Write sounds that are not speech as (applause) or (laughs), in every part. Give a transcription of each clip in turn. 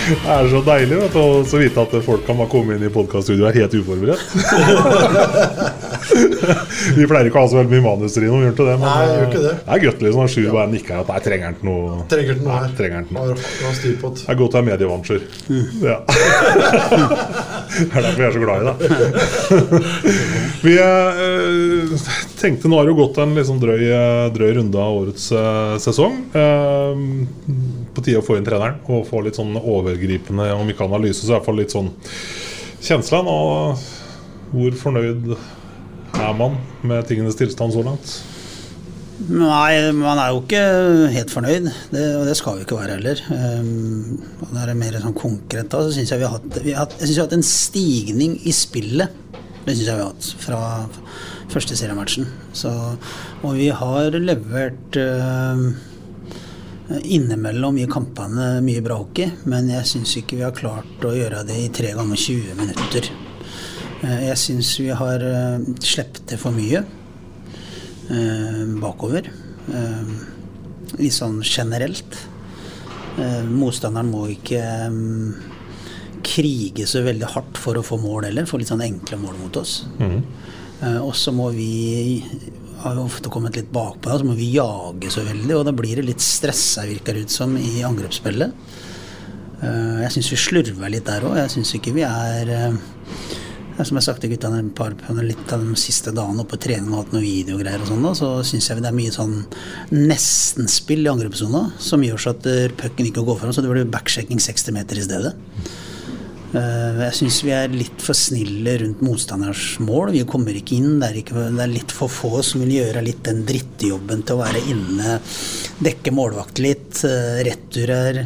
Det er så deilig vet du, å så vite at folk kan bare komme inn i podkaststudioet helt uforberedt. (laughs) Vi pleier ikke å ha så veldig mye manuser i noe Gjør ikke det, men Nei, jeg gjør ikke det. det er godt liksom, når Sjur bare nikker at nei, trenger han ikke noe Trenger ikke noe her. trenger han noe. Det. Er godt å ha medievansjer. Ja. (laughs) det er derfor vi er så glad i deg. (laughs) vi eh, tenkte nå har det jo gått en liksom drøy, eh, drøy runde av årets eh, sesong. Eh, på tide å få inn treneren og få litt sånn overgripende, om ikke analyse, så i hvert fall litt sånn kjensle. Og hvor fornøyd er man med tingenes tilstand så langt? Nei, man er jo ikke helt fornøyd, det, og det skal vi ikke være heller. Um, og det er mer sånn konkret da, så syns jeg vi har hatt, vi har jeg vi har hatt en stigning i spillet. Det syns jeg vi har hatt fra første seriematchen. Så, og vi har levert um, innimellom i kampene mye bra hockey, men jeg syns ikke vi har klart å gjøre det i tre ganger 20 minutter. Eh, Jeg syns vi har uh, sluppet til for mye eh, bakover. Eh, litt sånn generelt. Eh, motstanderen må ikke krige så veldig hardt for å få mål heller. Få litt sånn enkle mål mot oss. Eh, og så må vi har jo ofte kommet litt bakpå, så må vi jage så veldig. Og da blir det litt stressa, virker det ut som, i angrepsspillet. Eh, jeg syns vi slurver litt der òg. Jeg syns ikke vi er eh, som jeg har sagt til på litt av de siste dagene oppe på trening og hatt noen videogreier og sånn, så syns jeg det er mye sånn nestenspill i angrepssona som gjør så at pucken ikke går fram, så det blir backshaking 60 meter i stedet. Eh, Jeg syns vi er litt for snille rundt motstanders mål. Vi kommer ikke inn. Det er, ikke, det er litt for få som vil gjøre litt den drittjobben til å være inne, dekke målvakt litt, eh, returer.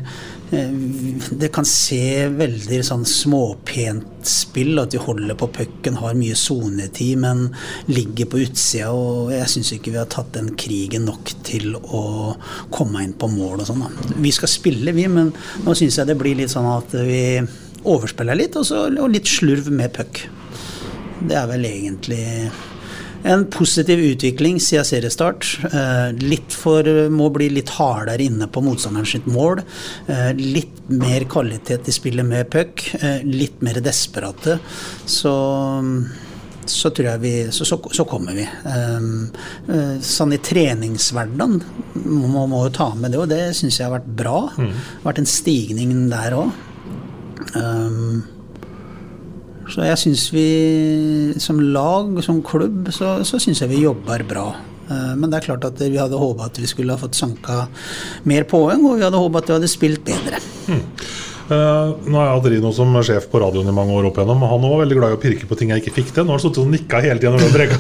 Eh, Det kan se veldig sånn småpent spill, at de holder på pucken, har mye sonetid, men ligger på utsida. Og jeg syns ikke vi har tatt den krigen nok til å komme inn på mål og sånn. Vi skal spille, vi, men nå syns jeg det blir litt sånn at vi overspiller litt, og, så, og litt slurv med puck. Det er vel egentlig en positiv utvikling siden seriestart. Eh, litt for, må bli litt hardere inne på motstanderen sitt mål. Eh, litt mer kvalitet i spillet med puck. Eh, litt mer desperate. Så så tror jeg vi Så, så, så kommer vi. Sånn i treningshverdagen må man jo ta med det, og det syns jeg har vært bra. Det har vært en stigning der òg. Um, så jeg syns vi som lag, som klubb, så, så syns jeg vi jobber bra. Eh, Men det er klart at vi hadde håpa at vi skulle ha fått sanka mer poeng, og vi hadde håpa at vi hadde spilt bedre. Eh, nå har jeg hatt Rino som sjef på radioen i mange år opp igjennom. Han var veldig glad i å pirke på ting jeg ikke fikk til. Nå har han sittet og nikka hele tida når du har preka.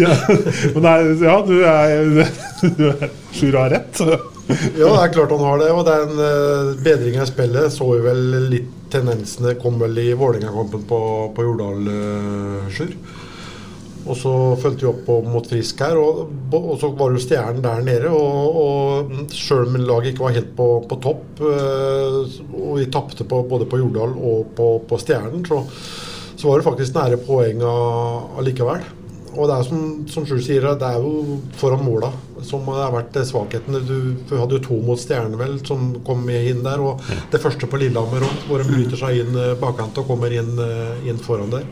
ja, men nei, ja, du er, du er Sjur har rett. Ja, det er klart han har det. Og det er en i bedring av spillet. Så vi vel litt tendensene kom vel i Vålerenga-kampen på, på Jordal, uh, Sjur. Og så fulgte vi opp mot Frisk her, og, og så var jo Stjernen der nede. Og, og sjøl om laget ikke var helt på, på topp, uh, og vi tapte både på Jordal og på, på Stjernen, så, så var det faktisk nære poeng allikevel. Og det er som, som Sjur sier, det er jo foran måla som har vært svakheten. Du, du hadde jo to mot Stjernen, vel, som kom inn der. Og det første på Lillehammer, hvor de bryter seg inn eh, bakkant og kommer inn, eh, inn foran der.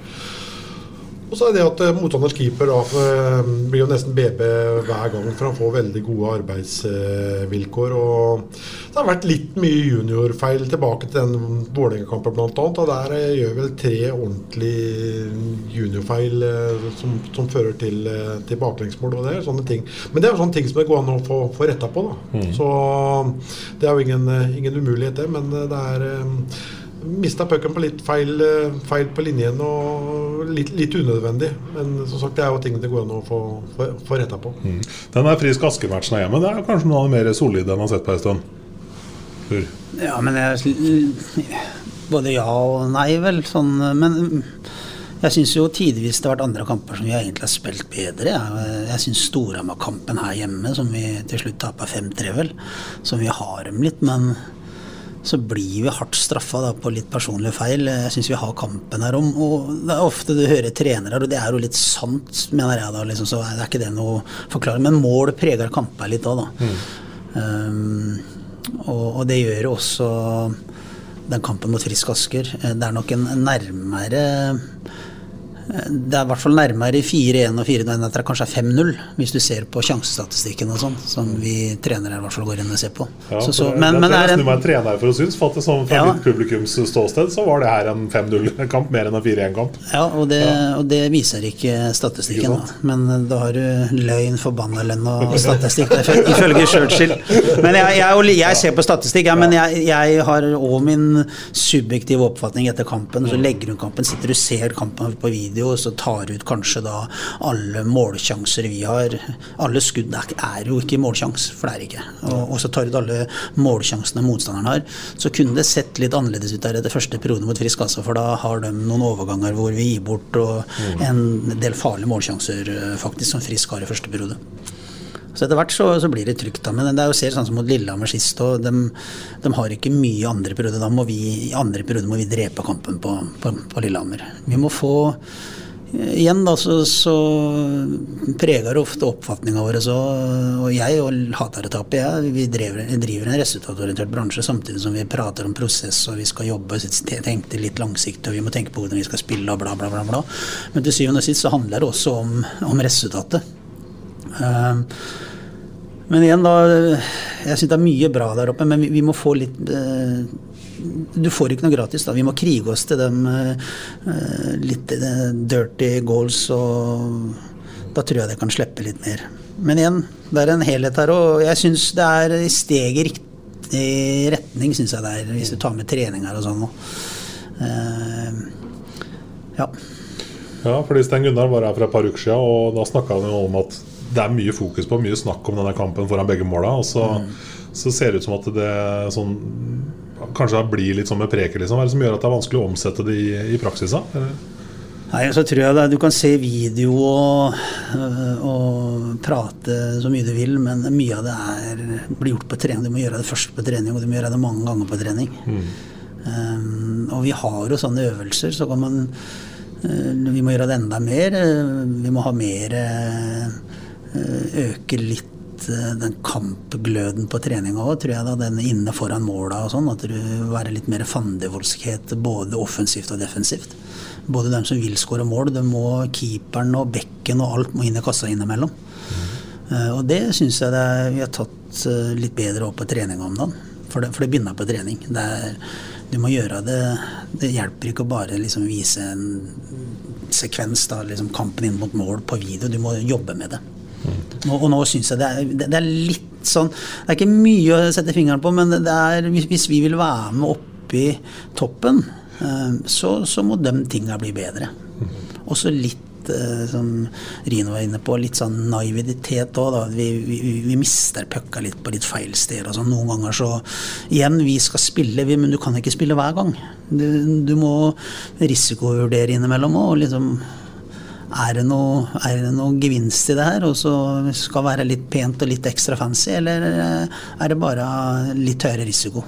Og så er det at eh, motstanders keeper da, eh, blir jo nesten BB hver gang, for han får veldig gode arbeidsvilkår. og Det har vært litt mye juniorfeil tilbake til den Vålerenga-kampen bl.a. Og der eh, gjør vel tre ordentlige juniorfeil som, som fører til, til baklengsmål. og det sånne ting. Men det er jo sånne ting som det går an å få, få retta på. da. Mm. Så det er jo ingen, ingen umulighet, det. Men det er Mista pucken på litt feil, eh, feil på linjen og litt, litt unødvendig. Men som sagt, det er jo ting det går an å få, få, få retta på. Mm. Den der Frisk Aske-matchen er hjemme, det er kanskje noe av det mer solide enn man har sett på en stund. Hur? Ja, men jeg Både ja og nei, vel. Sånn, men jeg syns jo tidvis det har vært andre kamper som vi egentlig har spilt bedre. Jeg, jeg syns Storhamar-kampen her hjemme, som vi til slutt taper 5-3, vel, som vi har dem litt, men så blir vi hardt straffa på litt personlige feil. Jeg syns vi har kampen her om. Og det er ofte du hører trenere, og det er jo litt sant, mener jeg da, liksom, så er det ikke det noe forklaring. Men mål preger kamper litt òg, da. Um, og, og det gjør også den kampen mot Frisk Asker. Eh, Det er nok en nærmere det er i hvert fall nærmere 4-1 og 4-1 enn at det kanskje er 5-0, hvis du ser på sjansestatistikken og sånn, som vi trenere i hvert fall går inn og ser på. Ja, Så- så- det, men, men er en, må være trener for å synes. For at det, sånn, fra Ja. mitt publikums ståsted så var det her en 5-0-kamp mer enn en 4-1-kamp. ja, det, og det viser ikke statistikken. Ikke Da. Men eh, da har du løgn, forbanna lønn og (laughs) statistikk, ifølge Churchill. Men jeg, jeg, jeg ser på statistikk, ja, men jeg, jeg har òg min subjektive oppfatning etter kampen. Så legger hun kampen, sitter du ser kampen på video, og så tar ut kanskje da alle målsjanser vi har. Alle skudd er, jo ikke målsjans, for det er ikke. Og, og så tar ut alle målsjansene motstanderen har. Så kunne det sett litt annerledes ut der etter første periode mot Frisk Asse, for da har de noen overganger hvor vi gir bort og en del farlige målsjanser eh, faktisk som Frisk har i første periode. Så etter hvert så, så blir det trygt. da, Men det er jo ser sånn som mot Lillehammer sist, og de, de har ikke mye andre periode. Da må vi i andre periode må vi drepe kampen på, på, på Lillehammer. Vi må få Igjen da, så, så preger det ofte oppfatninga vår. Så, og jeg og hater. Jeg, vi driver, driver en resultatorientert bransje samtidig som vi prater om prosess og vi skal jobbe tenke litt langsiktig og vi må tenke på hvordan vi skal spille og bla, bla, bla. bla. Men til syvende og sist så handler det også om, om resultatet. Eh, men igjen, da Jeg syns det er mye bra der oppe, men vi, vi må få litt eh, Du får ikke noe gratis, da. Vi må krige oss til dem eh, litt eh, dirty goals, og da tror jeg det kan slippe litt mer. Men igjen, det er en helhet her, og jeg syns det er steg i riktig retning, syns jeg det er, hvis du tar med treninger og sånn. Eh, ja. Ja, fordi Sten Gunnar var her for et par uker siden, og da snakka han jo om at det er mye fokus på, mye snakk om denne kampen foran begge måla. Og så, så ser det ut som at det sånn Kanskje det blir litt sånn med preker, liksom. Hva er det som gjør at det er vanskelig å omsette det i, i praksis? da? Nei, så tror jeg det, Du kan se video og, og prate så mye du vil, men mye av det er, blir gjort på trening. Du må gjøre det først på trening, og du må gjøre det mange ganger på trening. Um, og vi har jo sånne øvelser, så kan man uh, Vi må gjøre det enda mer. Uh, Vi må ha mer øh, Øke litt øh, den kampgløden på treninga òg, tror jeg. da, Den inne foran måla og sånn. At du være litt mer fandevoldskhet både offensivt og defensivt. Både dem som vil skåre mål, det må keeperen og bekken og alt må inn i kassa innimellom. Mm. og det syns jeg det er, vi har tatt eh, litt bedre opp på treninga om dagen. For det, for det begynner på trening. Det er, du må gjøre det Det hjelper ikke å bare liksom vise en sekvens, da, liksom kampen inn mot mål på video. Du må jobbe med det. Nå, og nå syns jeg det er, det, er litt sånn Det er ikke mye å sette fingeren på, men er, hvis, vi vil være med oppi toppen, eh, så, så må de tinga bli bedre. Også litt eh, som Rino var inne på, litt sånn naivitet òg. Vi, vi, vi mister pucka litt på litt feil steder. og sånn. Noen ganger så Igjen, vi skal spille, men du kan ikke spille hver gang. Du, du må risikovurdere innimellom òg. Liksom er det, noe, er det noe gevinst i det her, og så skal være litt pent og litt ekstra fancy, eller eh, er det bare litt høyere risiko?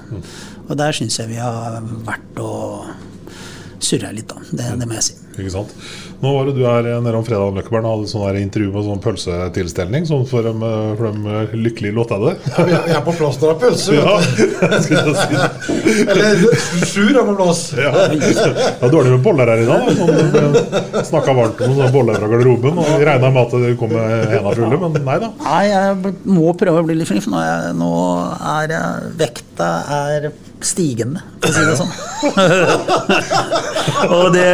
Og der syns jeg vi har vært og surra litt, da. Det, det må jeg si. Ikke sant? Nå var det du her nede om fredagen Løkkeberg, og hadde sånn intervju med sånn pølsetilstelning. Sånn for de, for de lykkelige lottede. Ja, jeg er- på plass når det er pølse. Ja, (laughs) det. Eller Sjur er på plass. Ja, det er dårlig med boller her i dag. Sånn, Snakka varmt om sånne boller fra garderoben. Og regna med at det kom med henda fulle, men nei da. Nei, jeg må prøve å bli litt flink, for nå er, jeg, nå er jeg, vekta er stigende, for å si det sånn. (laughs) Og det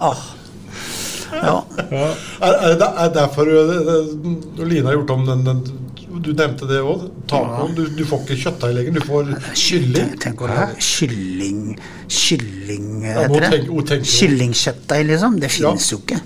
ah, Ja. Er, er det er derfor uh, Line har gjort om den, den Du nevnte det òg. Tacoen. Du, du får ikke kjøttdeig lenger, du får kylling. Tenk å lage kylling Kylling, Ja, heter det? Kyllingkjøttdeig, liksom. Det finnes jo ikke.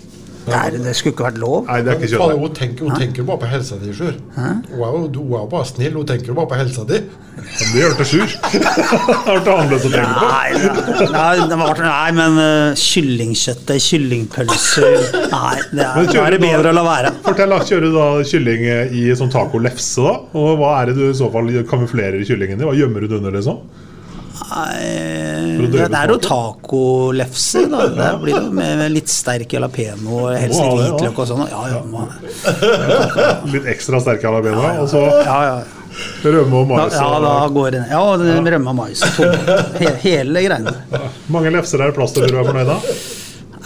Det, er, det skulle ikke vært lov. Nei, det er ikke kjønn. Hun tenker, hun tenker bare på helsa di, Sjur. Hun er jo bare snill, hun tenker bare på helsa di. Men det gjør det sur. (laughs) Har du annerledes å tenke på? Nei, nei, nei, det var, nei men uh, kyllingkjøttet, kyllingpølser Nei, det er, da er det du da- bedre å la være. Fortell, Kjører du da kylling i sånn tacolefse, da? Og hva er det du i så fall kamuflerer kyllingen i? Hva gjemmer du det under, liksom? Nei, det, det er jo tacolefse. da. Det blir jo med, med litt sterk jalapeño og helst litt hvitløk og sånn. Ja, ja, må, (laughs) Litt ekstra sterke ja. og så ja, ja. rømme og Ja, mais. ja, da går det ned. Ja, rømme og mais. tomat, hele greiene. Mange lefser er det plass til før du er fornøyd, da?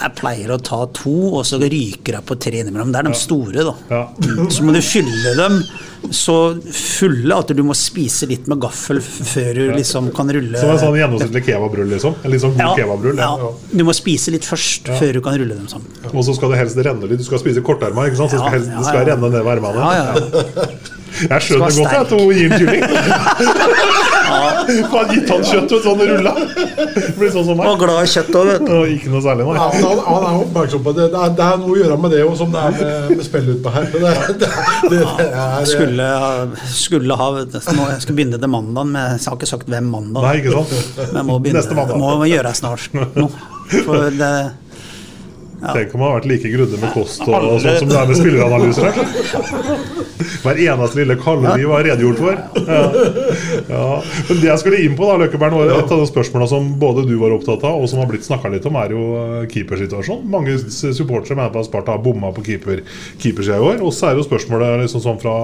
Jeg pleier å ta to, og så ryker jeg på tre innimellom. Det er de store, da. Ja. Så må du fylle dem så fulle at du må spise litt med gaffel før du liksom kan rulle Som en sånn gjennomsnittlig kebabrull, liksom? En sånn god kebabrull? ja. Ja. Du må spise litt først før du kan rulle dem sammen. Og så skal det helst renne litt. Du skal spise korterma, ikke sant? Så det skal, Ja, helst, det skal ja. renne ned ved ermene. Ja, ja. Jeg skjønner godt at hun gir kylling. (laughs) Faen, gitt han kjøtt, og sånn rulla. Blir sånn som meg. Var glad i kjøtt òg, vet du. Og ikke noe særlig, Ja, nei. men han, han er oppmerksom på det. Det er, det er noe å gjøre med det òg, som det er med, med spill utpå her. Det, det, det, det er, Skulle, skulle ha nå, Jeg skal begynne til mandag, men jeg har ikke sagt hvem mandag. Nei, ikke sant? Men jeg må begynne, Neste mandag. må gjøre det snart nå. For det Tenk om han har vært like grundig med kost og, og sånn som det er med spilleranalyser her. Hver eneste lille kalori var redegjort for. Ja. Ja. Men det jeg skulle inn på, da, Løkkeberg, var et av de spørsmålene som både du var opptatt av, og som har blitt snakka litt om, er jo eh, keepersituasjonen. Mange supportere mener på at Sparta har bomma på keeper, keepersida i år. Og så er jo spørsmålet liksom sånn fra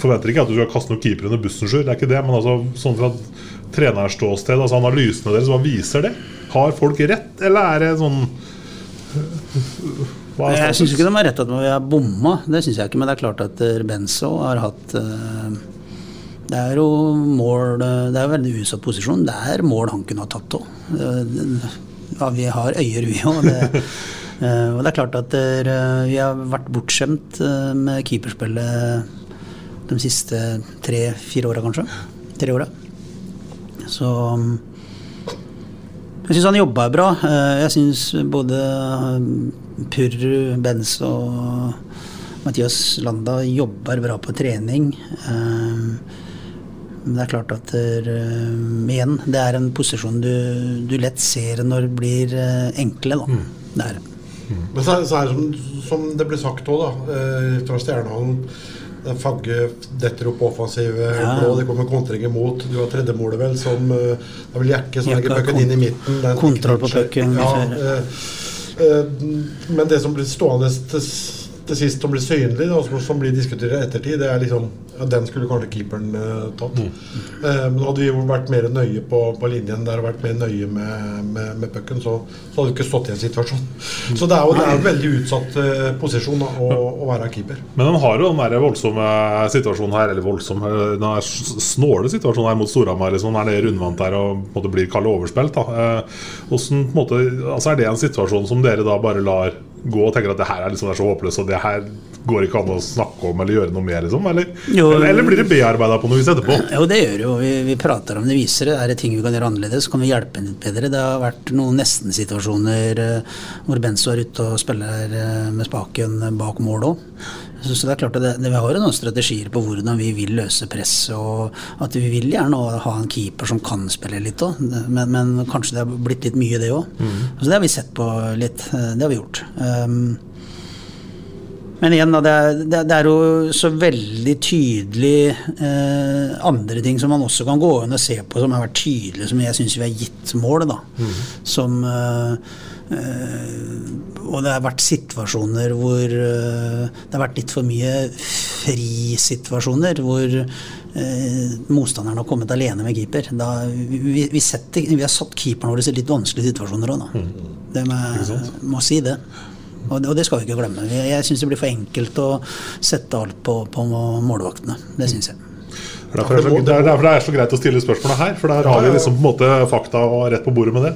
Forventer ikke at du skal kaste noen keeper under bussen, Sjur. Det er ikke det, men altså sånn fra trenerståsted, altså analysene deres, hva viser det? Har folk rett, eller er det sånn Jeg syns ikke de har rett at vi har bomma, det syns jeg ikke. Men det er klart at eh, Benzo har hatt eh, Det er jo mål eh, Det er jo veldig usatt posisjon. Det er mål han kunne ha tatt òg. Ja, vi har øyer, vi òg. (laughs) Og det er klart at det er, vi har vært bortskjemt eh, med keeperspillet de siste tre-fire åra, kanskje. Tre åra. Så jeg syns han jobba bra. Eh, Jeg syns både Purru, Benz og Mathias Landa jobber bra på trening. Eh, Men det er klart at eh, igjen, det er en posisjon du, du lett ser når det blir eh, enkle, da. Det er det. Men så er, så er det som, som det ble sagt òg, da, eh, fra Stjernehallen Fagge detter opp offensiv eh, Ja. blå, det kommer kontring imot. Du har tredjemålet, vel, som eh, Det er vel Jekke som legger pucken inn i midten. den kontroll på pucken Ja, eh, eh, men det som blir stående til, til sist, som blir synlig, da, som, som blir diskutert i ettertid, det er liksom ja, Den skulle kanskje keeperen uh, tatt. Eh, men hadde vi vært mer nøye på, på linjen der og vært mer nøye med, med, med pucken, så, så hadde vi ikke stått i en situasjon. Så det er jo det er en veldig utsatt uh, posisjon da, å, å være keeper. Men han har jo den der voldsomme situasjonen her, eller voldsom Den der snåle situasjonen her mot Storhamar, liksom, er det rundvant der og på en måte blir kallet overspilt. Da. Hvordan, på en måte, altså Er det en situasjon som dere da bare lar gå og tenker at det her er, liksom, er så håpløst, og det her går ikke an å snakke om eller gjøre noe mer, Liksom, eller, Jo. eller, eller blir det bearbeida på noe vis etterpå? Jo, det gjør jo. Vi, vi prater om det, viser det. Er det ting vi kan gjøre annerledes, kan vi hjelpe litt bedre. Det har vært noen nesten-situasjoner eh, hvor Benzo er ute og spiller eh, med spaken bak mål òg. Så, så det er klart at det, det, vi har jo noen strategier på hvordan vi vil løse press, og at vi vil gjerne ha en keeper som kan spille litt òg, men, men kanskje det har blitt litt mye, det òg. Så det har vi sett på litt. eh, Det har vi gjort. Um, men igjen, da, det, det, er jo så veldig tydelig eh, andre ting som man også kan gå inn og se på, som har vært tydelige, som jeg syns vi har gitt mål. da. Som eh, og det har vært situasjoner hvor eh, det har vært litt for mye frisituasjoner. Hvor eh, motstanderen har kommet alene med keeper. Da, vi, vi, setter, vi, har satt keeperen vår i litt vanskelige situasjoner òg, da. Mm. Det må, må si det. Og det, og det, skal vi ikke glemme. Jeg, syns det blir for enkelt å sette alt på, på målvaktene. Det syns jeg. Derfor er, så, det er derfor det er så greit å stille spørsmålene her, for der har vi liksom på en måte fakta og rett på bordet med det.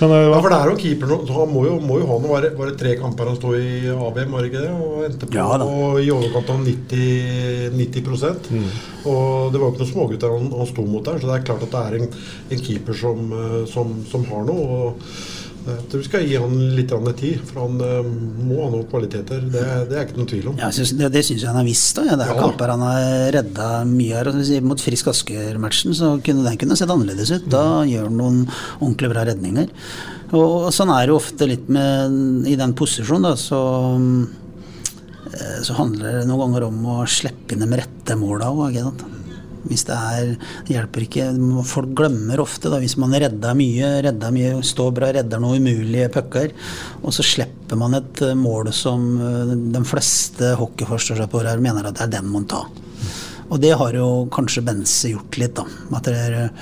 Men, uh, ja, for det er jo keeper Han må jo, må jo ha noe Var det, var det tre kamper han sto i ABM, var det ikke det? Og endte på ja, og i overkant av 90, 90 mm. Og det var jo ikke noen smågutter han, han sto mot der, så det er klart at det er en, en keeper som, eh, som, som har noe. og jeg tror vi skal gi han litt tid, for han uh, må ha noen kvaliteter. Det, det, er ikke noen tvil om. Ja, synes, det det syns jeg han har visst. Da. Det er ja. kamper han har redda mye her. Mot Frisk Asker-matchen så kunne den kunne sett annerledes ut. Da mm. gjør han noen ordentlig bra redninger. Og, og, sånn er det jo ofte litt med I den posisjonen, da, så eh, så handler det noen ganger om å slippe inn de rette måla òg. Hvis det er Det hjelper ikke. Folk glemmer ofte, da, hvis man redder mye, redder mye, står bra, redder noen umulige pucker, og så slipper man et eh, mål som eh, de fleste hockeyforstårsapporter mener at det er den man tar. Og det har jo kanskje Bense gjort litt, da. At det er,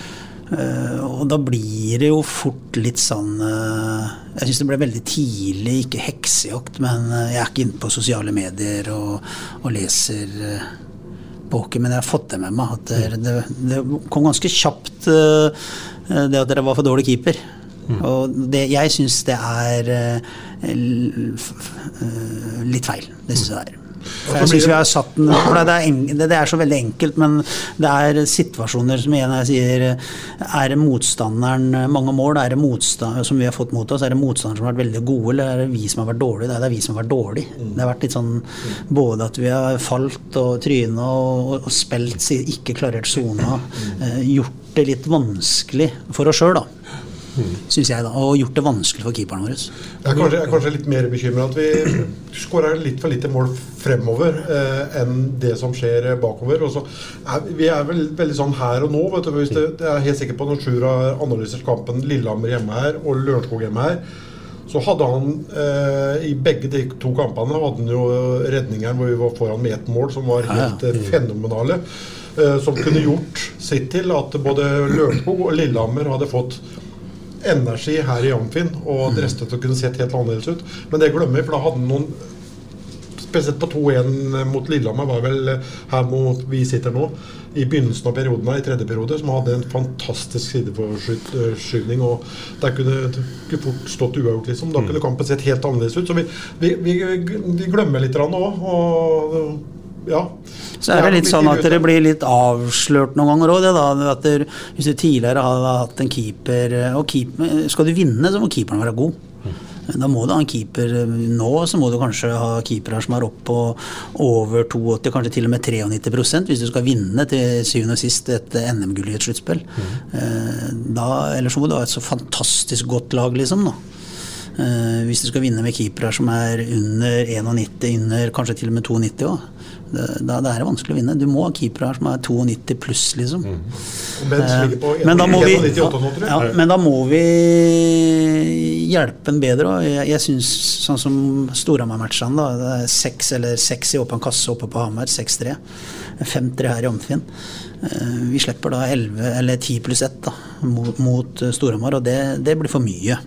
Uh, og da blir det jo fort litt sånn uh, Jeg syns det ble veldig tidlig, ikke heksejakt, men jeg er ikke inne på sosiale medier og, og leser på hockey, men jeg har fått det med meg. At det, det, det kom ganske kjapt uh, det at dere var for dårlig keeper. Mm. Og det, jeg syns det er uh, litt feil. Det syns jeg det er. For jeg synes vi har satt den, for det er, det, er, så veldig enkelt, men det er situasjoner som igjen jeg sier Er det motstanderen mange mål er det motstand, som vi har fått mot oss? Er det motstanderen som har vært veldig gode, eller er det vi som har vært dårlige? Det er vi som har vært dårlige. Det har vært litt sånn både at vi har falt og tryna og, og, spilt ikke klarert sona, eh, gjort det litt vanskelig for oss sjøl, da mm. syns jeg, da, og gjort det vanskelig for keeperen vår. Jeg er kanskje, jeg er kanskje litt mer bekymra at vi skårer litt for lite mål fremover eh, enn det som skjer bakover. Og så er, vi er vel veldig sånn her og nå. vet du, hvis det, Jeg er helt sikker på når Sjur har analysert kampen Lillehammer hjemme her og Lørenskog hjemme her. Så hadde han eh, i begge de to kampene hadde han jo redninger hvor vi var foran med ett mål, som var helt. Mm. fenomenale. Eh, som kunne gjort sitt til at både Lørenskog og Lillehammer hadde fått energi her i Amfin og mm. dresset og kunne sett helt annerledes ut. Men det glemmer vi, for da hadde noen Spesielt på 2-1 mot Lillehammer var vel her mot vi sitter nå, i begynnelsen av perioden her, i tredje periode, som hadde en fantastisk sideforskyvning. og Der kunne det fort stått uavgjort, liksom. Da mm. kunne kampen sett helt annerledes ut. Så vi, vi, vi, vi glemmer litt òg. Og ja. Så er det litt sånn at dere blir litt avslørt noen ganger òg. Hvis du tidligere har hatt en keeper og keeper, Skal du vinne, så må keeperen være god. Da må du ha en keeper nå, så må du kanskje ha keepere som er opp på over 82, kanskje til og med 93% hvis du skal vinne til syvende og sist et NM-gull i et sluttspill. Mm. Ellers så må du ha et så fantastisk godt lag, liksom. da. Uh, hvis du skal vinne med keepere som er under 91, under kanskje til og med 92 òg, da, det, er vanskelig å vinne. Du må ha keepere her som er 92 pluss, liksom. Mm. Eh, men, da må vi, ja, men da må vi hjelpe en bedre. Og jeg, jeg syns sånn som Storhamar-matchene, da. Det er seks eller seks i åpen kasse oppe på Hamar. 6-3. 5-3 her i Amfinn. Uh, vi slipper da 11 eller 10 pluss 1 da, mot, mot Storhamar, og det, det blir for mye.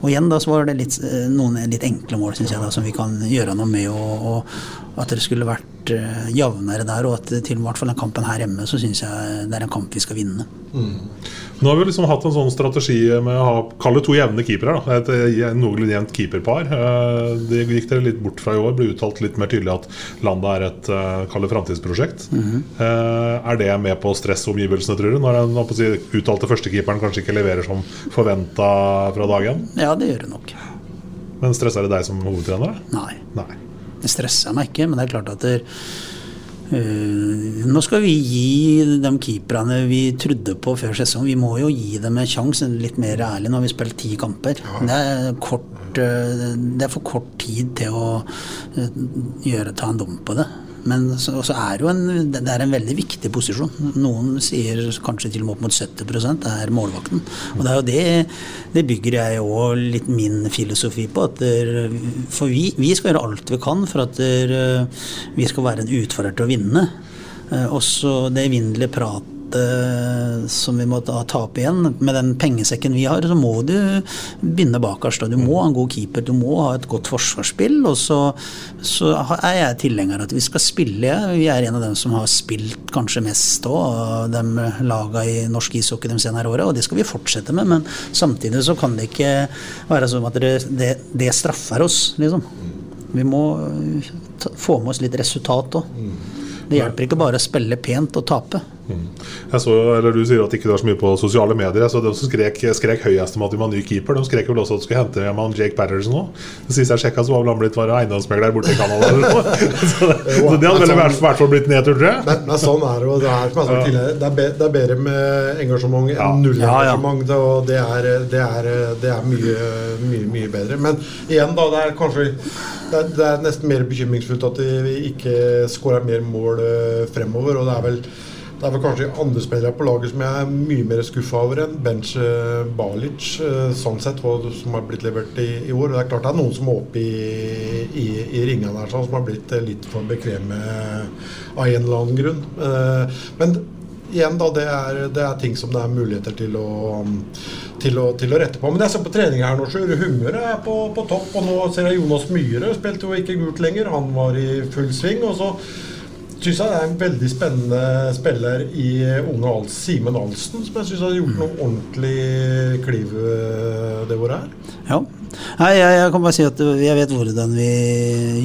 Og igjen da så var det litt, eh, noen litt enkle mål synes jeg da, som vi kan gjøre noe med. Og, og at det skulle vært uh, jevnere der, og at til hvert fall den kampen her hjemme så syns jeg det er en kamp vi skal vinne. Mm. Nå har vi liksom hatt en sånn strategi med å ha kalle to jevne keepere. Da. Et eh, noenlunde jevnt keeperpar. Det gikk dere litt bort fra i år. Ble uttalt litt mer tydelig at landet er et kalle framtidsprosjekt. Mm -hmm. Er det med på å stresse omgivelsene, tror du? Når den uttalte førstekeeperen kanskje ikke leverer som forventa fra dag én? Ja, det gjør det nok. Men stresser det deg som hovedtrener? Nei. Nei. Det stressa meg ikke, men det er klart at det, Uh, nå skal vi gi de keeperne vi trodde på før sesong, vi må jo gi dem en sjanse, litt mer ærlig. Nå har vi spilt ti kamper. Det er, kort, uh, det er, for kort tid til å uh, gjøre, ta en dom på det. Men så, er jo en, det er en veldig viktig posisjon. Noen sier kanskje til og med opp mot 70 er målvakten. Og det er jo det, det bygger jeg òg litt min filosofi på. Der, for vi, vi skal gjøre alt vi kan for at der, vi skal være en utfordrer til å vinne. Eh, Også det evinnelige pratet som vi må ta, ta opp igjen. Med den pengesekken vi har, så må du begynne bakerst. Du må ha en god keeper, du må ha et godt forsvarsspill. Og så, så er jeg tilhenger av at vi skal spille. Vi er en av dem som har spilt kanskje mest òg, av de laga i norsk ishockey de senere åra, og det skal vi fortsette med. Men samtidig så kan det ikke være sånn at det, det, det straffer oss, liksom. Vi må ta, få med oss litt resultat òg. Det hjelper ikke bare å spille pent og tape. Jeg så, eller Du sier at ikke du er så mye på sosiale medier. Jeg så De som skrek, skrek høyest om at vi var ny keeper, de skrek vel også at de skulle hente hjem Jake Patterson òg. Sist jeg sjekka, så var vel han blitt eiendomsmegler borte i Canada. eller noe. (laughs) så, (laughs) det, så det hadde vel i hvert hvert fall blitt nedtur, tror jeg. Men, men sånn er det jo. Det er, som jeg tidligere, det er, be, det er bedre med engasjement Ja. null null Ja, ja. engasjement. Det, og det er, det er, det er mye, mye, mye bedre. Men igjen, da. Det er kanskje det er, det er nesten mer bekymringsfullt at vi ikke skårer mer mål eh, fremover. Og det er vel det er vel kanskje andre spillere på laget som jeg er mye mer skuffa over enn Bench eh, Balic, eh, sånn sett, som har blitt levert i, i år. Det er klart det er noen som er oppe i, i, i ringene der, sånn, som har blitt eh, litt for bekvemme av en eller annen grunn. Men igjen, da, det er, det er ting som det er muligheter til å, til å, til å rette på. Men jeg ser på trening her nå, så humøret er på, på topp. Og nå ser jeg Jonas Myhre spilte jo ikke gult lenger, han var i full sving. og så syns han er en veldig spennende spiller i unge Al Simen Alsten, som jeg syns har gjort noe ordentlig kliv eh, det året her. Ja. Nei, jeg, jeg kan bare si at jeg vet hvordan vi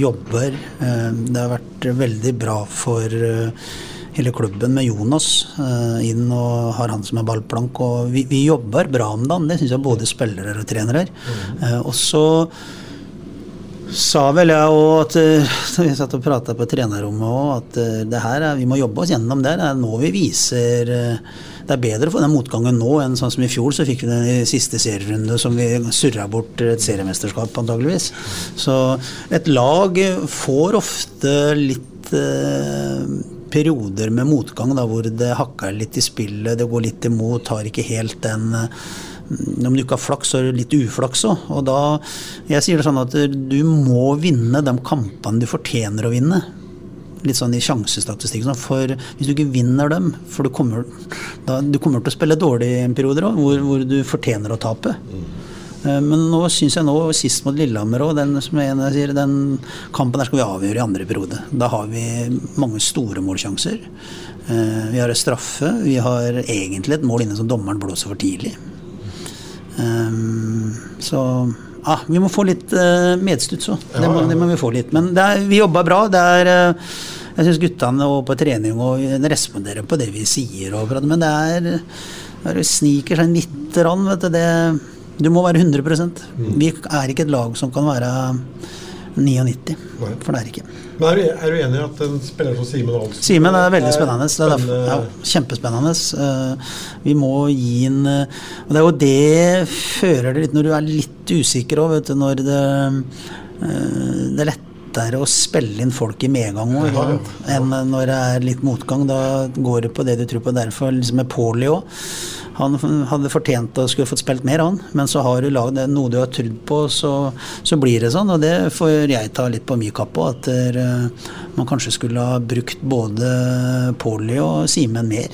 jobber. Eh, Det har vært veldig bra for eh, hele klubben med Jonas eh, inn og har han som er ballplank. Og vi, vi jobber bra om dagen, det syns jeg både spillere og trenere. Mm. Og så sa vel jeg òg at eh, (laughs) Vi satt og prata på trenerrommet òg, at eh, det her er, vi må jobbe oss gjennom det. Det er nå vi viser eh, Det er bedre å få den motgangen nå enn sånn som i fjor, så fikk vi den i siste serierunde som vi surra bort et seriemesterskap, antageligvis. Så et lag får ofte litt perioder med motgang da, hvor det hakker litt i spillet, det går litt imot, har ikke helt den om du ikke har flaks, så er det litt uflaks òg. Og da Jeg sier det sånn at du må vinne de kampene du fortjener å vinne. Litt sånn i sjansestatistikk. sånn, For hvis du ikke vinner dem For du kommer, da, du kommer til å spille dårlig i en periode òg, hvor, hvor du fortjener å tape. Eh, Men nå syns jeg nå, sist mot Lillehammer òg, den, den kampen der skal vi avgjøre i andre periode. Da har vi mange store målsjanser. Eh, Vi har en straffe. Vi har egentlig et mål inne som dommeren blåser for tidlig. Um, så ah, vi må få litt uh, medstuts òg. Det, må- det må vi få litt. Men det er, vi jobber bra. Det er uh, Jeg syns guttene og på trening og responderer på det vi sier. Og, men det er det sniker seg litt rann, vet du. Det, du må være 100 Vi er ikke et lag som kan være 99. For det er ikke. Men er du, er du enig i at en spiller som Simen Alsen Simen er veldig spennende. Det er derfor, ja, kjempespennende. Uh, Vi må gi en uh, Og det er jo det fører det litt når du er litt usikker òg, vet du. Når det, uh, det er lettere å spille inn folk i medgang òg, Ja, ja. enn når det er litt motgang. Da går det på det du tror på. Derfor liksom med Paulie òg. Han hadde fortjent å skulle fått spilt mer, han. Men så har du lagd noe du har trodd på, så, så blir det sånn. Og det får jeg ta litt på mye kapp òg, at eh, man kanskje skulle ha brukt både Pauli og Simen mer.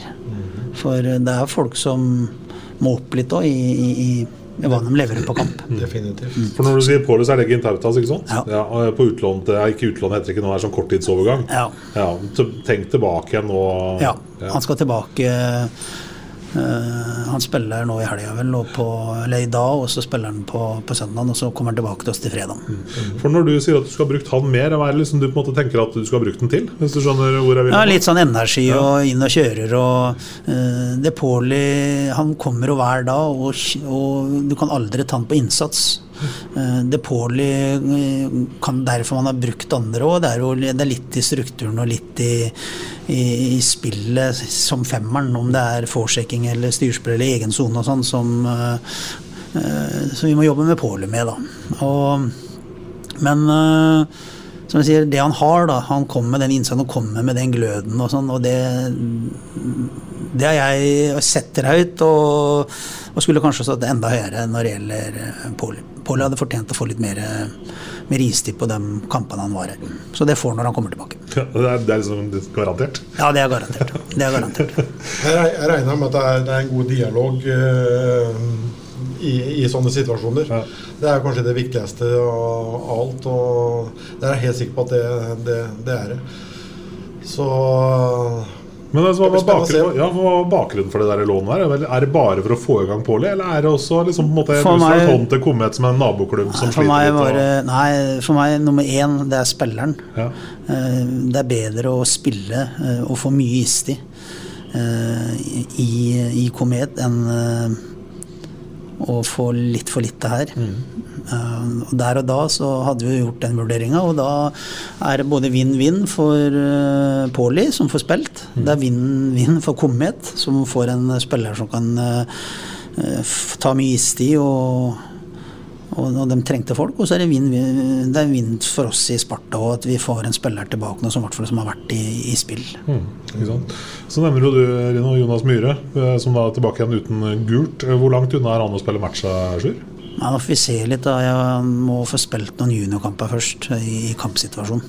For det er folk som må opp litt òg i, i, i, hva de leverer på kamp. Definitivt. For når du sier Paulus, er det Gintautas, ikke sant? Ja. ja på utlån til, Ikke utlån heter det ikke nå, det er sånn korttidsovergang. Ja. ja. Tenk tilbake igjen nå. Ja, han skal tilbake eh, Han spiller nå i helga, vel, og på, eller i dag, og så spiller han på, på søndag, og så kommer han tilbake til oss til fredag. For når du sier at du skal ha brukt han mer, hva er det liksom du på en måte tenker at du skal ha brukt den til? Hvis du skjønner hvor jeg vil Ja, litt sånn energi og inn og kjører og uh, Det Pauli Han kommer jo hver dag, og, og du kan aldri ta han på innsats. Uh, det Pauli eh, kan derfor man har brukt andre òg. Det, det er litt i strukturen og litt i, i, i spillet som femmeren, om det er forsjekking eller styrspill eller egen sone og sånn, som uh, uh, vi må jobbe med Pauli med, da. Og, men som jeg sier, det han har, da, han kommer med den innsatsen og kommer med den gløden og sånn, og det det har jeg setter høyt, og, og skulle kanskje stått enda høyere når det gjelder Poli. Pål. Pål hadde fortjent å få litt mer, mer istid på de kampene han var her. Så det får han når han kommer tilbake. Ja, det, er, det er liksom garantert? Ja, det er garantert. Det er garantert. (laughs) Jeg, regner med at det er, det er en god dialog uh, i, i sånne situasjoner. Det er kanskje det viktigste av alt, og det er jeg helt sikker på at det, det, det er det. Så Men altså, hva, var bakgrunnen, ja, hva var bakgrunnen for det der lånet her? Er det- Er bare for å få i gang Påli, eller er det også liksom, på en måte, For meg- hånd til Komet som en naboklubb som For meg, sliter litt? var, det- og- nei, for meg nummer én, det er spilleren. Ja. Eh, Det er bedre å spille eh, og få mye istid eh, i, i Komet enn å få litt for lite her. Og Der og da så hadde vi gjort den vurderinga, og da er det både vinn-vinn for uh, Pauli, som får spilt. Det er vinn-vinn for Komet, som får en spiller som kan eh, eh, ta mye istid og og, og de trengte folk, og så er det vinn det er vinn for oss i Sparta òg, at vi får en spiller tilbake nå som, som har vært i, i spill. Mm? Så nevner du Rino, Jonas Myhre, eh, som da er tilbake igjen uten gult. Eh, Hvor langt unna er han å spille matcha, eh, Sjur? Ja, da får vi se litt, da. Jeg må få spilt noen juniorkamper først, i, i kampsituasjon.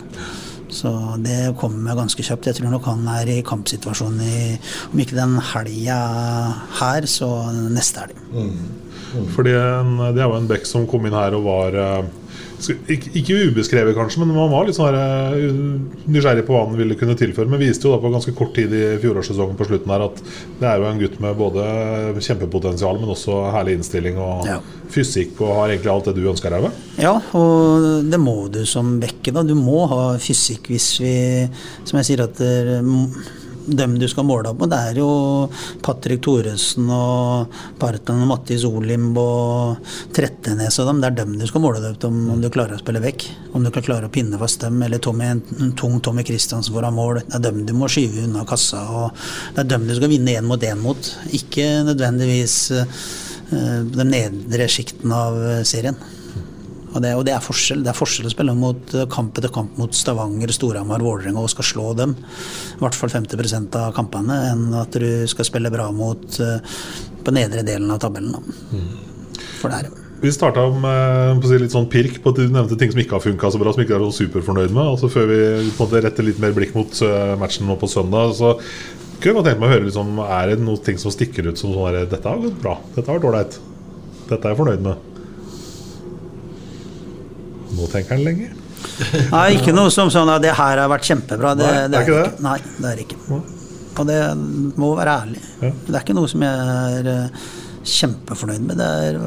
Så det kommer ganske kjapt. Jeg tror nok han er i kampsituasjon i Om ikke den helga her, så neste helg. Fordi en, Det er jo en Beck som kom inn her og var eh, ikke, ikke ubeskrevet, kanskje, men man var litt sånn her, eh, nysgjerrig på hva han ville kunne tilføre. Men viste jo da på ganske kort tid i fjorårssesongen på slutten her at det er jo en gutt med både kjempepotensial, men også herlig innstilling og Ja. fysikk og har egentlig alt det du ønsker deg. Ja, og det må du som bekke. da. Du må ha fysikk hvis vi Som jeg sier at det, dem du skal måle opp mot, det er jo Patrick Thoresen og Partan og Mattis Olimb og Trettenes og dem. Det er dem du skal måle deg opp om, om du klarer å spille vekk. Om du kan klare å pinne fast dem, eller Tommy, en tung Tommy Kristiansen foran mål. Det er dem du må skyve unna kassa, og det er dem du skal vinne én mot én mot. Ikke nødvendigvis eh, den nedre sjikten av eh, serien. Og det, og det er forskjell. Det er forskjell å spille mot eh, kamp etter kamp mot Stavanger, Storhamar, Vålerenga og skal slå dem. I hvert fall 50% av kampene, enn at du skal spille bra mot eh, på nedre delen av tabellen. Mm. For det er. Vi starta med å si, litt sånn pirk på at du nevnte ting som ikke har funka så bra, som ikke er så superfornøyd med. Altså Før vi på en måte retter litt mer blikk mot eh, matchen nå på søndag, så kunne jeg tenke meg å høre liksom, Er det noen ting som stikker ut som sånn der, Dette har gått bra. Dette har vært ålreit. Dette er jeg fornøyd med. Nå tenker han lenge. Nei, ikke noe som sånn at det her har vært kjempebra. Det, Nei, det er ikke det? Nei, det er ikke. Og det må være ærlig. Ja. Det er ikke noe som jeg er eh, kjempefornøyd med. Det er,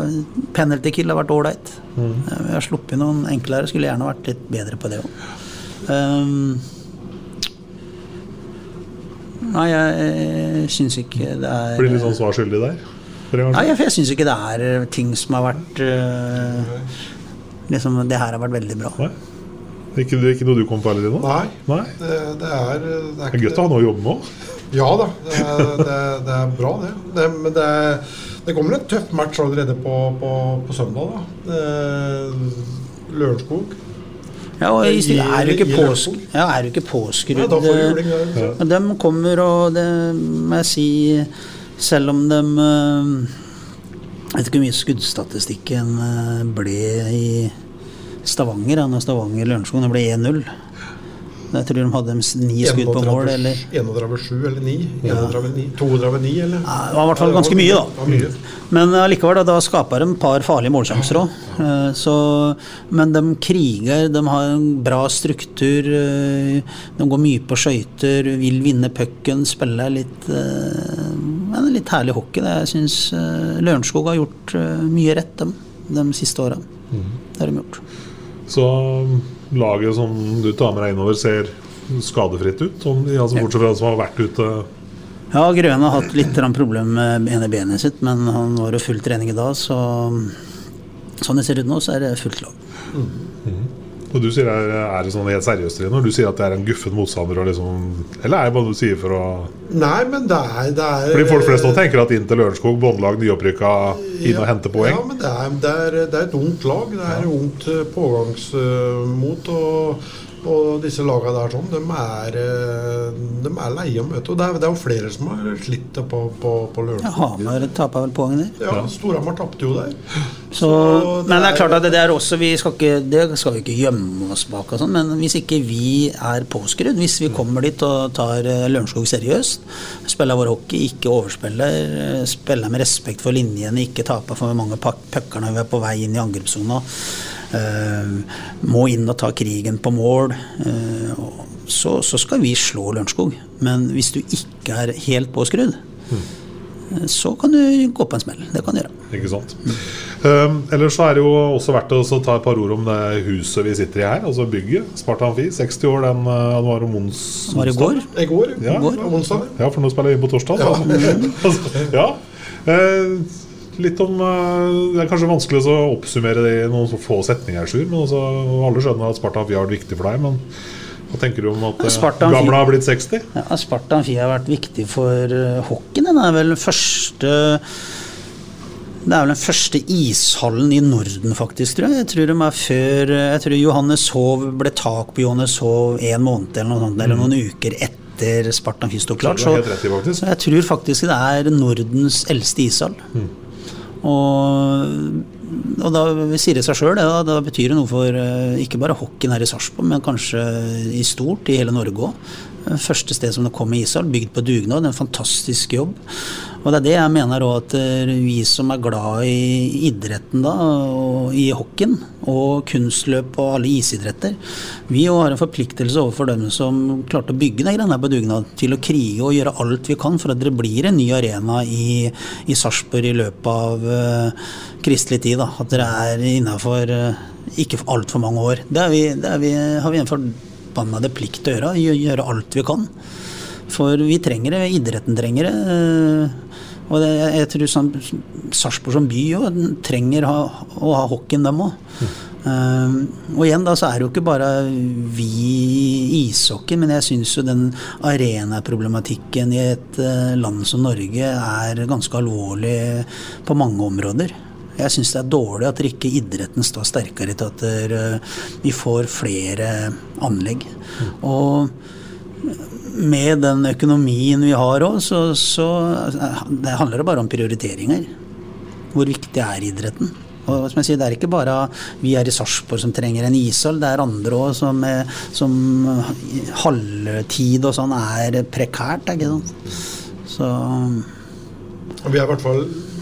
penalty kill har vært ålreit. Mm. Jeg har sluppet noen enklere. Skulle gjerne vært litt bedre på det òg. Um, nei, jeg syns ikke det er Blir litt sånn svar skyldig der. Nei, jeg, jeg syns ikke det er ting som har vært eh, Liksom, det her har vært veldig bra. Nei. Ikke, ikke noe du kom på, Elin? Nei. Nei. Det, det er Det er, Det er godt å ha noe å jobbe med òg. Ja da, det er, det, er- det er bra det. det men det, er, det kommer en tøff match allerede på, på, på søndag. da. Det- Lørenskog. Ja, og i, I- er du ikke, påsk, ja, er du ikke påskrudd Ja, juling, ja. De kommer, og det må jeg si Selv om de eh, Jeg vet ikke hvor mye skuddstatistikken eh, ble i Stavanger, da når Stavanger-Lørenskog. Det ble 1-0. Jeg tror de hadde ni skudd på mål, eller 31-7 eller 9? 31-9, 32-9, eller? Ja, det var i hvert fall ganske mye, da. Mye. Men allikevel, da, da skaper de et par farlige målsjanser òg. Men de kriger, de har en bra struktur. eh, De går mye på skøyter, vil vinne pucken, spiller litt eh, men litt herlig hockey. Det. Jeg syns Lørenskog har gjort uh, mye rett dem, de siste åra. Det har de gjort. Så laget som du tar med deg innover, ser skadefritt ut? Sånn, altså, bortsett fra som har vært ute Ja, Grøen har hatt litt problemer med ene benet sitt, men han var jo full trening i dag, så sånn det ser ut nå, så er det fullt lag. Og du sier er, er det sånn helt seriøst når du sier at det er en guffen motstander? Liksom, eller er det bare du sier for å Nei, men det er, det er Fordi folk flest nå tenker at Inter Lørenskog, båndlag, nyopprykka, inn og hente poeng. Ja, men det er, det er, det er et ungt lag. Det er ungt eh, pågangsmot. Og Og disse lagene der sånn, de er, eh, de er leie å møte. Og det er, det er jo flere som har slitt på, på, på Ja, Lørenskog. Hamar tapa vel poeng der. Ja, Storhamar tapte jo der. Så, men det er klart at det er også Vi skal ikke, det skal vi ikke gjemme oss bak, og sånn, men hvis ikke vi er påskrudd, hvis vi kommer dit og tar eh, Lørenskog seriøst, spiller vår hockey, ikke overspiller, eh, spiller med respekt for linjene, ikke taper for mange pucker når vi er på vei inn i angrepssona, må inn og ta krigen på mål, eh, og så, så skal vi slå Lørenskog. Men hvis du ikke er helt påskrudd, mm. så kan du gå på en smell. Det kan du gjøre. Ikke sant. Um, ellers så er det jo også verdt å ta et par ord om det huset vi sitter i her, altså bygget. Sparta Amfi. 60 år den uh, det var om Var det i går? I går, Ja. Går. Ja, for nå spiller vi inn på torsdag. Ja. (laughs) Altså, ja. Eh, litt om eh, Det er kanskje vanskelig å oppsummere det i noen få setninger, Sjur. Men også, alle skjønner at Sparta Fia har vært viktig for deg. Men hva tenker du om at eh, Sparta gamle har blitt 60? Ja, Sparta Fia har vært viktig for uh, hockeyen. Den er vel den første Det er vel den første ishallen i Norden, faktisk, tror jeg. Jeg tror de er før Jeg tror Johannes Hov ble tak på Johannes Hov en måned eller noe sånt, eller noen uker etter Spartan Amfi sto klart. Mm. Så jeg tror faktisk det er Nordens eldste ishall. Mm. Og, og da sier det seg sjøl, da, da betyr det noe for eh, ikke bare hockeyen her i Sarpsborg, men kanskje i stort i hele Norge òg. Første sted som det kom i Israel, bygd på dugnad. En fantastisk jobb. Og det er det jeg mener òg, at eh, vi som er glad i idretten da, og i hockeyen, og kunstløp og alle isidretter, vi har en forpliktelse overfor dem som klarte å bygge den greia på dugnad, til å krige og gjøre alt vi kan for at det blir en ny arena i, i Sarpsborg i løpet av uh, kristelig tid. Da. At dere er innafor uh, ikke altfor mange år. Det, vi, det vi, har vi en forbannede plikt til å gjøre, gjøre alt vi kan. For vi trenger det, idretten trenger det. eh, Og det, jeg, tror Sarpsborg som by jo, trenger ha, å ha hockeyen, dem òg. og igjen da så er det jo ikke bare vi i ishockey, men jeg syns jo den arenaproblematikken i et eh, land som Norge er ganske alvorlig på mange områder. Jeg syns det er dårlig at ikke idretten står sterkere til at vi får flere anlegg. Og med den økonomien vi har òg, så, så det handler det bare om prioriteringer. Hvor viktig er idretten? Og som jeg sier, Det er ikke bare vi her i Sarpsborg som trenger en ishall, det er andre òg som, som halvtid og sånn er prekært. Ikke sant? Så vi er i hvert fall mm,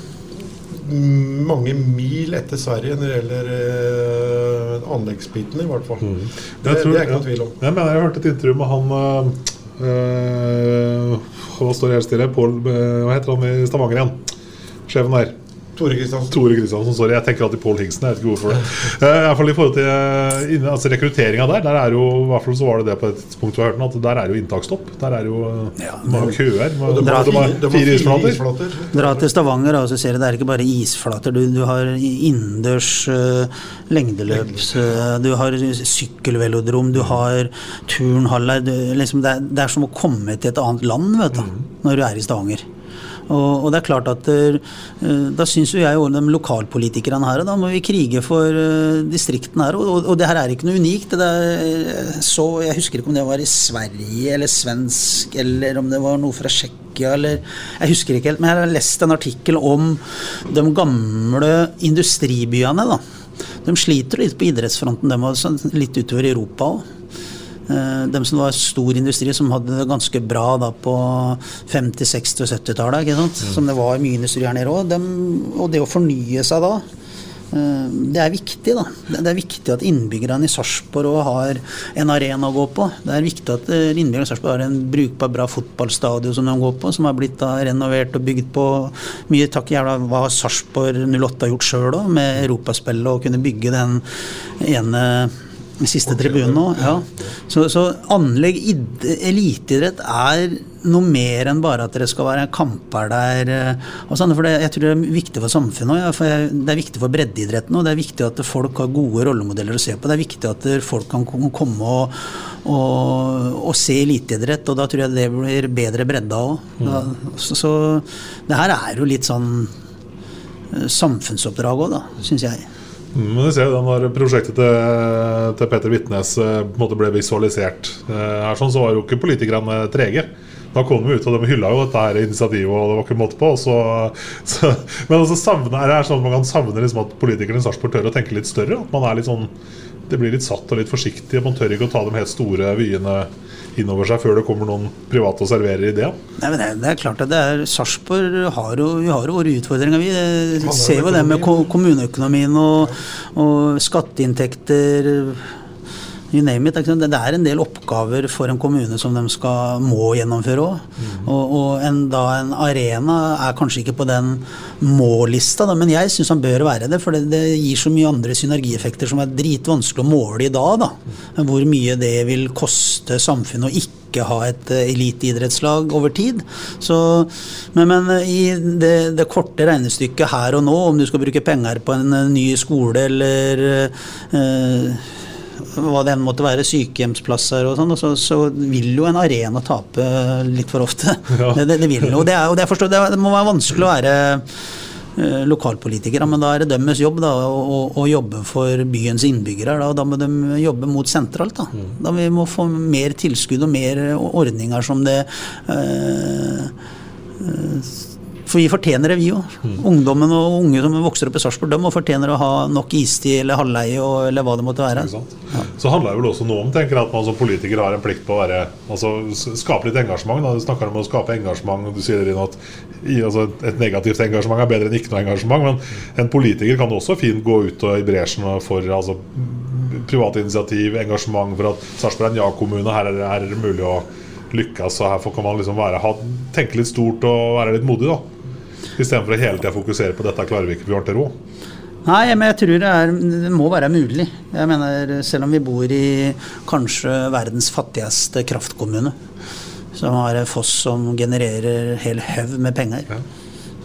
mange mil etter Sverige når det gjelder eh, anleggsbiten, i hvert fall. Det, det tror- er ikke noe tvil om. Jeg mener jeg hørte et intervju med han øh, øh, Hva står helt stille? Pål øh, Hva heter han i Stavanger igjen? Sjefen der. Tore Kristiansen. Tore Kristiansen, sorry. Jeg tenker alltid Pål Hingsen. Jeg vet ikke hvorfor det. Eh, i hvert fall i forhold til eh, altså rekrutteringa der, der er jo, i hvert fall så var det det på et tidspunkt du har hørt den, at der er jo inntaksstopp. Der er jo ja, mange køer. Og de De har har fire, de har fire isflater. isflater. Dra til Stavanger og så ser du det er ikke bare isflater. Du, du har innendørs uh, lengdeløps, uh, du har sykkelvelodrom, du har turnhaller. Liksom det, er, det er som å komme til et annet land vet du, når du er i Stavanger. Og, og det er klart at eh, Da syns jo jeg og de lokalpolitikerne her da må vi krige for eh, distriktene her. Og, og, det her er ikke noe unikt. Det er, så, jeg husker ikke om det var i Sverige eller svensk, eller om det var noe fra Tsjekkia eller Jeg husker ikke helt, men jeg har lest en artikkel om de gamle industribyene. da. De sliter litt på idrettsfronten, de også, litt utover i Europa òg. Eh, De som var stor industri, som hadde det ganske bra da på 50-, 60- og 70-tallet. mm. Som det var mye industri her nede òg. Og det å fornye seg da, eh, det er viktig. da. Det er viktig at innbyggerne i Sarpsborg har en arena å gå på. Det er viktig at eh, innbyggerne i Sarpsborg har en brukbar, bra fotballstadion som de går på, som har blitt da renovert og bygd på mye takk jævla hva Sarpsborg 08 har gjort sjøl òg, med europaspillet, og kunne bygge den ene siste tribunen nå. Ja. Så, så anlegg, id- eliteidrett er noe mer enn bare at det skal være kamper der. eh, Og sånn, for det, jeg tror det er viktig for samfunnet òg. Det er viktig for breddeidretten òg. Det er viktig at folk har gode rollemodeller å se på. Det er viktig at folk kan komme og, og, og se eliteidrett, og da tror jeg det blir bedre bredda òg. Så, så det her er jo litt sånn eh, samfunnsoppdrag òg, da, syns jeg. Mm, Men du ser jo når prosjektet til, til Peter Vitnes eh, ble visualisert eh, her, sånn, så var jo ikke politikerne trege. Da kom de ut, og de hylla jo dette her initiativet, og det var ikke måte på. Så, så, men altså, savner, er det sånn at man kan savne liksom at politikerne i Sarpsborg tør å tenke litt større? At man er litt sånn Det blir litt satt og litt forsiktig. Man tør ikke å ta de helt store vyene innover seg før det kommer noen private og serverer ideen. Nei, men det, det er klart at det er Sarpsborg har jo, vi har jo våre utfordringer. Vi det, ser jo det med kommuneøkonomien og, og skatteinntekter You name it. Det er en del oppgaver for en kommune som de skal, må gjennomføre òg. Og, og en, da en arena er kanskje ikke på den må-lista, men jeg syns han bør være det. For det, det gir så mye andre synergieffekter som er dritvanskelig å måle i dag. da. Hvor mye det vil koste samfunnet å ikke ha et eh, eliteidrettslag over tid. Så, men, men i det, det korte regnestykket her og nå, om du skal bruke penger på en eh, ny skole eller eh, hva det enn måtte være, sykehjemsplasser og sånn, så, så vil jo en arena tape litt for ofte. (laughs) Ja. Det, det, det vil jo. Det, er, det, er forstå, det, må være vanskelig å være eh, lokalpolitikere, men da er det deres jobb da, å, å, jobbe for byens innbyggere. Da, og da må de jobbe mot sentralt. Da. da vi må få mer tilskudd og mer ordninger som det øh, For vi fortjener det, vi òg. Ungdommen og unge som vokser opp i Sarpsborg, de må fortjener å ha nok istid eller halvleie og- eller hva det måtte være. Ja. Så handler det vel også noe om tenker jeg, at man som politiker har en plikt på å være altså, skape litt engasjement. Da. Du snakker om å skape engasjement, og du sier Rino, at i, altså, et negativt engasjement er bedre enn ikke noe engasjement. Men en politiker kan også fint gå ut og i bresjen for altså, private initiativ, engasjement for at Sarpsborg er en ja-kommune. Her, er det- her er det mulig å lykkes, og her kan man liksom være, ha, tenke litt stort og være litt modig. da Istedenfor å hele tida fokusere på dette klarer vi ikke, vi har til ro. Nei, men jeg tror det, er, det må være mulig. Jeg mener, Selv om vi bor i kanskje verdens fattigste kraftkommune, som har en foss som genererer hel haug med penger,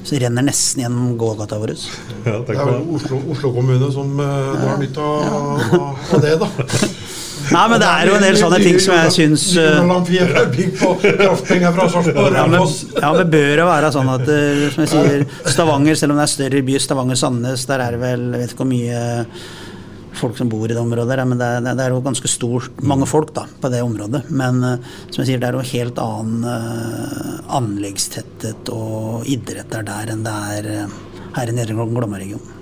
så renner nesten gjennom gågata vår. Ja, Det er vel Oslo, Oslo kommune som uh, drar nytte av, av, av det, da. (laughs) Nei, men det er jo en del sånne ting som jeg syns eh, ja, men, ja, men bør det være sånn at eh, som jeg sier, Stavanger, selv om det er større by, Stavanger-Sandnes, der er det vel Jeg vet ikke hvor mye folk som bor i det området, men det er, det er jo ganske stort, mange folk da, på det området. Men eh, som jeg sier, det er jo helt annen eh, anleggstetthet og idrett der, der enn det er her i Nedre Glomma-regionen.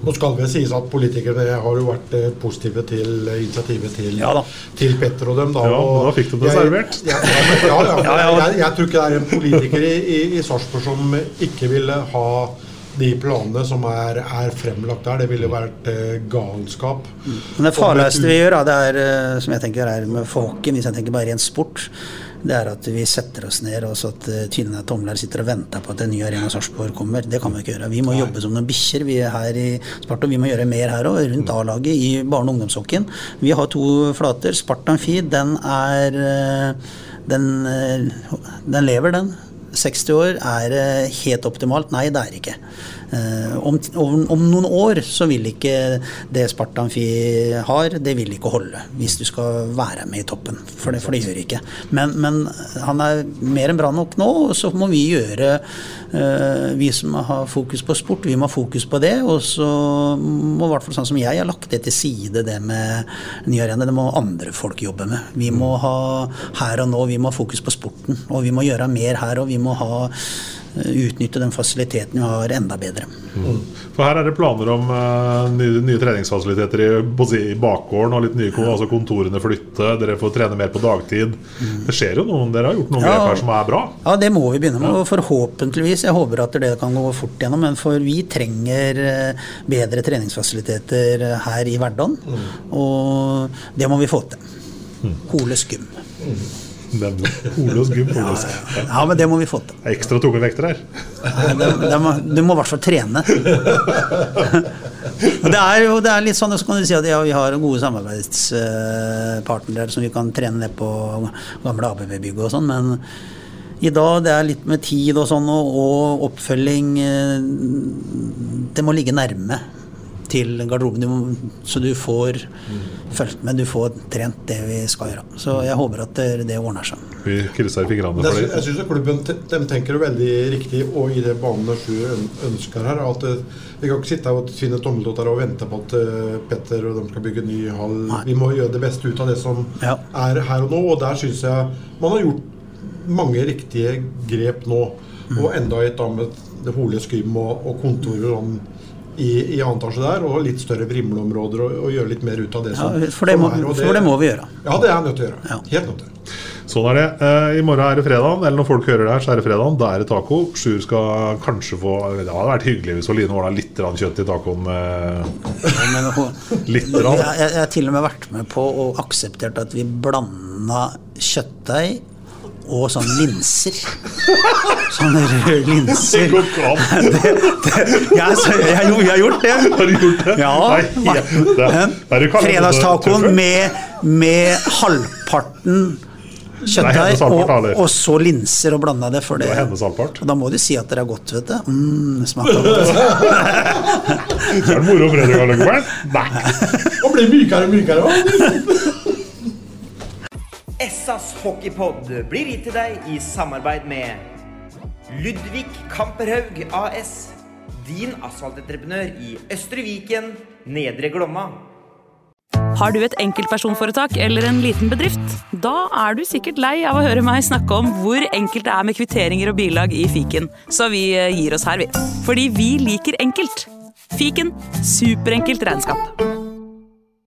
Nå skal det sies at politikerne har jo vært eh, positive til eh, initiativet til, til Petter og dem. Da, Ja, og da fikk de det servert. Ja, ja, ja, ja, (laughs) Ja, ja. Jeg, jeg tror ikke det er en politiker i, i, i Sarpsborg som ikke ville ha de planene som er, er fremlagt der. Det ville vært eh, galskap. Men det farligste vi gjør, da, det er, eh, som jeg tenker er med folken, hvis jeg tenker bare ren sport, det er at vi setter oss ned og så at eh, tomler sitter og venter på at en ny Arena Sarpsborg kommer. Det kan vi ikke gjøre. Vi må jobbe som noen bikkjer. Vi er her i Sparta, vi må gjøre mer her òg, rundt A-laget i barne- og ungdomshockeyen. Vi har to flater. Sparta Amfi, den er eh, den, eh, den lever, den. 60 år, er helt optimalt? Nei, det er ikke. Eh, om, om, om noen år så vil ikke det Sparta Amfi har, det vil ikke holde. Hvis du skal være med i toppen. For det, for det gjør ikke. Men, men han er mer enn bra nok nå, og så må vi gjøre eh, Vi som har fokus på sport, vi må ha fokus på det. Og så må i hvert fall sånn som jeg har lagt det til side, det med ny arena. Det må andre folk jobbe med. Vi må ha her og nå, vi må ha fokus på sporten. Og vi må gjøre mer her, og vi må ha utnytte den fasiliteten vi har, enda bedre. For her er det planer om uh, nye, nye treningsfasiliteter i, på si, i bakgården og litt nye ja. altså kontorene flytte. Dere får trene mer på dagtid. Det skjer jo noen, Dere har gjort noen Ja. grep her som er bra. Ja, det må vi begynne med. Og forhåpentligvis, jeg håper at det kan gå fort gjennom, men for vi trenger eh, bedre treningsfasiliteter eh, her i Verdalen. Og det må vi få til. Hole skum. Skum, Ole og Ja, ja. ja, men det må vi få til. Ekstra tunge vekter her. Du må i hvert fall trene. (laughs) Det er jo det er litt sånn, så kan du si at ja, vi har gode samarbeidspartnere som vi kan trene ned på gamle ABB-bygget og sånn, men i dag det er litt med tid og sånn, og, og oppfølging eh, Det må ligge nærme. til garderoben. Så du får fulgt med, du får trent det vi skal gjøre. Så jeg håper at det, det ordner seg. Vi krysser fingrene for Det, jeg syns klubben de tenker veldig riktig, og i det banene Sjur øn- ønsker her. At eh, Vi kan ikke sitte her og finne tommeltotter og vente på at eh, Petter og de skal bygge ny hall. Vi må gjøre det beste ut av det som er her og nå, og der syns jeg man har gjort mange riktige grep nå. Mm. Og enda et da med det Hole Skym og, og kontorer og sånn i, i antallet der, og litt større vrimleområder, og, og gjøre litt mer ut av det Ja, for det må- er, og for det må vi gjøre. Ja, det er jeg nødt til å gjøre. Helt nødt til. Sånn er det. Eh, I morgen er det fredag, eller når folk hører det her, så er det fredag. Da er det taco. Sjur skal kanskje få Det hadde vært hyggelig hvis Oline ordna litt kjøtt i tacoen. eh, Litt Jeg, jeg, jeg har til og med vært med på og akseptert at vi blanda kjøttdeig og sånn linser. Sånne røde linser. Det går ikke an. (laughs) Det, det, jeg, så, jeg, jo, jeg har gjort det. Har du gjort det? Ja. Nei, kallet Fredagstacoen med, med halvparten kjøttdeig og, og så linser og blanda det. For det. Og da må du si at det er godt, vet du. Mm, smaker godt. det (laughs) er det moro fredag, Løkkebern? Nei. Og blir mykere og mykere. også. (laughs) Essas hockeypod blir gitt til deg i samarbeid med Ludvig Kamperhaug AS. Din asfaltentreprenør i Østre Viken, Nedre Glomma. Har du et enkeltpersonforetak eller en liten bedrift? Da er du sikkert lei av å høre meg snakke om hvor enkelt det er med kvitteringer og bilag i fiken, så vi eh, gir oss her, vi. Fordi vi liker enkelt. Fiken superenkelt regnskap.